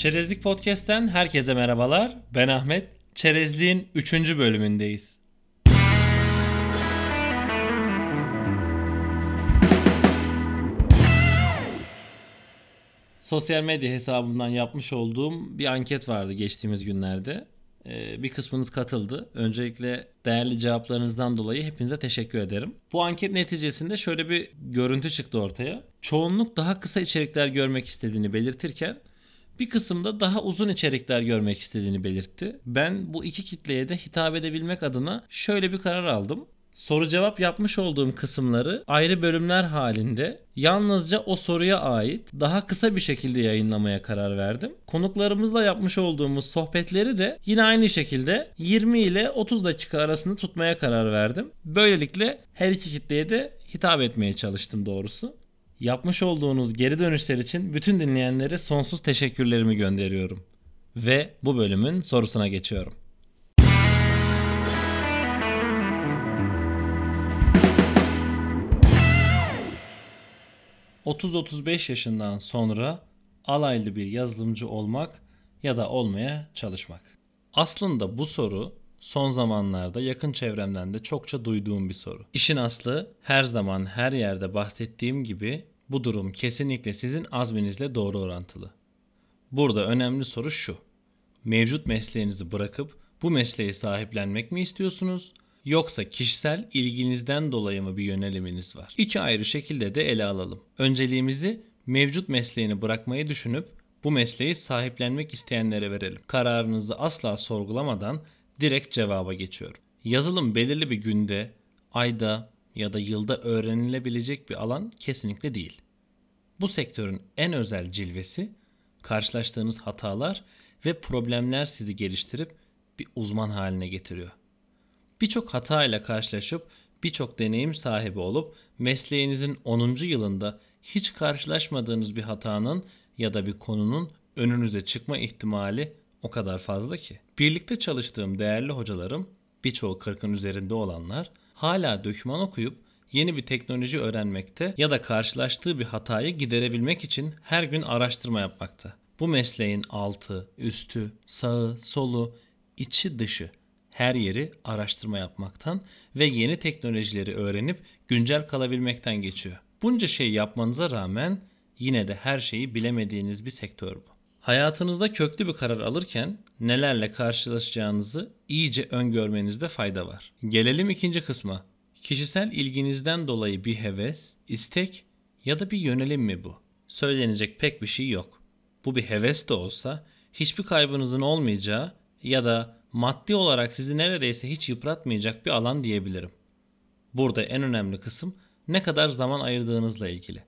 Çerezlik Podcast'ten herkese merhabalar. Ben Ahmet. Çerezliğin 3. bölümündeyiz. Sosyal medya hesabımdan yapmış olduğum bir anket vardı geçtiğimiz günlerde. Ee, bir kısmınız katıldı. Öncelikle değerli cevaplarınızdan dolayı hepinize teşekkür ederim. Bu anket neticesinde şöyle bir görüntü çıktı ortaya. Çoğunluk daha kısa içerikler görmek istediğini belirtirken bir kısımda daha uzun içerikler görmek istediğini belirtti. Ben bu iki kitleye de hitap edebilmek adına şöyle bir karar aldım. Soru cevap yapmış olduğum kısımları ayrı bölümler halinde yalnızca o soruya ait daha kısa bir şekilde yayınlamaya karar verdim. Konuklarımızla yapmış olduğumuz sohbetleri de yine aynı şekilde 20 ile 30 dakika arasında tutmaya karar verdim. Böylelikle her iki kitleye de hitap etmeye çalıştım doğrusu. Yapmış olduğunuz geri dönüşler için bütün dinleyenlere sonsuz teşekkürlerimi gönderiyorum. Ve bu bölümün sorusuna geçiyorum. 30-35 yaşından sonra alaylı bir yazılımcı olmak ya da olmaya çalışmak. Aslında bu soru son zamanlarda yakın çevremden de çokça duyduğum bir soru. İşin aslı her zaman her yerde bahsettiğim gibi bu durum kesinlikle sizin azminizle doğru orantılı. Burada önemli soru şu. Mevcut mesleğinizi bırakıp bu mesleği sahiplenmek mi istiyorsunuz yoksa kişisel ilginizden dolayı mı bir yöneliminiz var? İki ayrı şekilde de ele alalım. Önceliğimizi mevcut mesleğini bırakmayı düşünüp bu mesleği sahiplenmek isteyenlere verelim. Kararınızı asla sorgulamadan direkt cevaba geçiyorum. Yazılım belirli bir günde, ayda ya da yılda öğrenilebilecek bir alan kesinlikle değil. Bu sektörün en özel cilvesi karşılaştığınız hatalar ve problemler sizi geliştirip bir uzman haline getiriyor. Birçok hata ile karşılaşıp birçok deneyim sahibi olup mesleğinizin 10. yılında hiç karşılaşmadığınız bir hatanın ya da bir konunun önünüze çıkma ihtimali o kadar fazla ki. Birlikte çalıştığım değerli hocalarım, birçoğu 40'ın üzerinde olanlar hala döküman okuyup yeni bir teknoloji öğrenmekte ya da karşılaştığı bir hatayı giderebilmek için her gün araştırma yapmakta. Bu mesleğin altı, üstü, sağı, solu, içi dışı her yeri araştırma yapmaktan ve yeni teknolojileri öğrenip güncel kalabilmekten geçiyor. Bunca şey yapmanıza rağmen yine de her şeyi bilemediğiniz bir sektör bu. Hayatınızda köklü bir karar alırken nelerle karşılaşacağınızı iyice öngörmenizde fayda var. Gelelim ikinci kısma. Kişisel ilginizden dolayı bir heves, istek ya da bir yönelim mi bu? Söylenecek pek bir şey yok. Bu bir heves de olsa hiçbir kaybınızın olmayacağı ya da maddi olarak sizi neredeyse hiç yıpratmayacak bir alan diyebilirim. Burada en önemli kısım ne kadar zaman ayırdığınızla ilgili.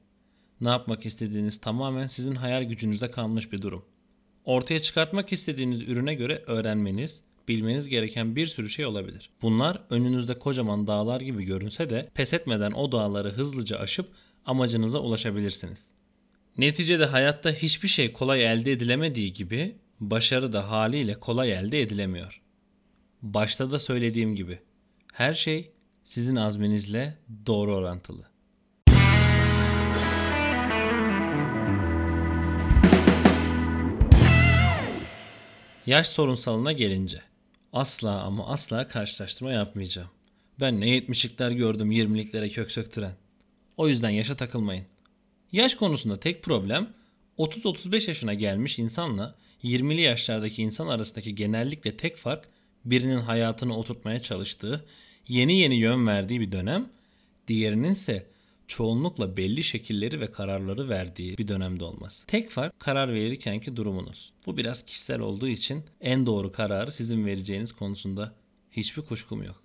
Ne yapmak istediğiniz tamamen sizin hayal gücünüze kalmış bir durum. Ortaya çıkartmak istediğiniz ürüne göre öğrenmeniz, bilmeniz gereken bir sürü şey olabilir. Bunlar önünüzde kocaman dağlar gibi görünse de pes etmeden o dağları hızlıca aşıp amacınıza ulaşabilirsiniz. Neticede hayatta hiçbir şey kolay elde edilemediği gibi başarı da haliyle kolay elde edilemiyor. Başta da söylediğim gibi her şey sizin azminizle doğru orantılı. Yaş sorunsalına gelince asla ama asla karşılaştırma yapmayacağım. Ben ne yetmişlikler gördüm 20'liklere kök söktüren. O yüzden yaşa takılmayın. Yaş konusunda tek problem 30-35 yaşına gelmiş insanla 20'li yaşlardaki insan arasındaki genellikle tek fark birinin hayatını oturtmaya çalıştığı, yeni yeni yön verdiği bir dönem, diğerinin ise çoğunlukla belli şekilleri ve kararları verdiği bir dönemde olması. Tek fark karar verirkenki durumunuz. Bu biraz kişisel olduğu için en doğru kararı sizin vereceğiniz konusunda hiçbir kuşkum yok.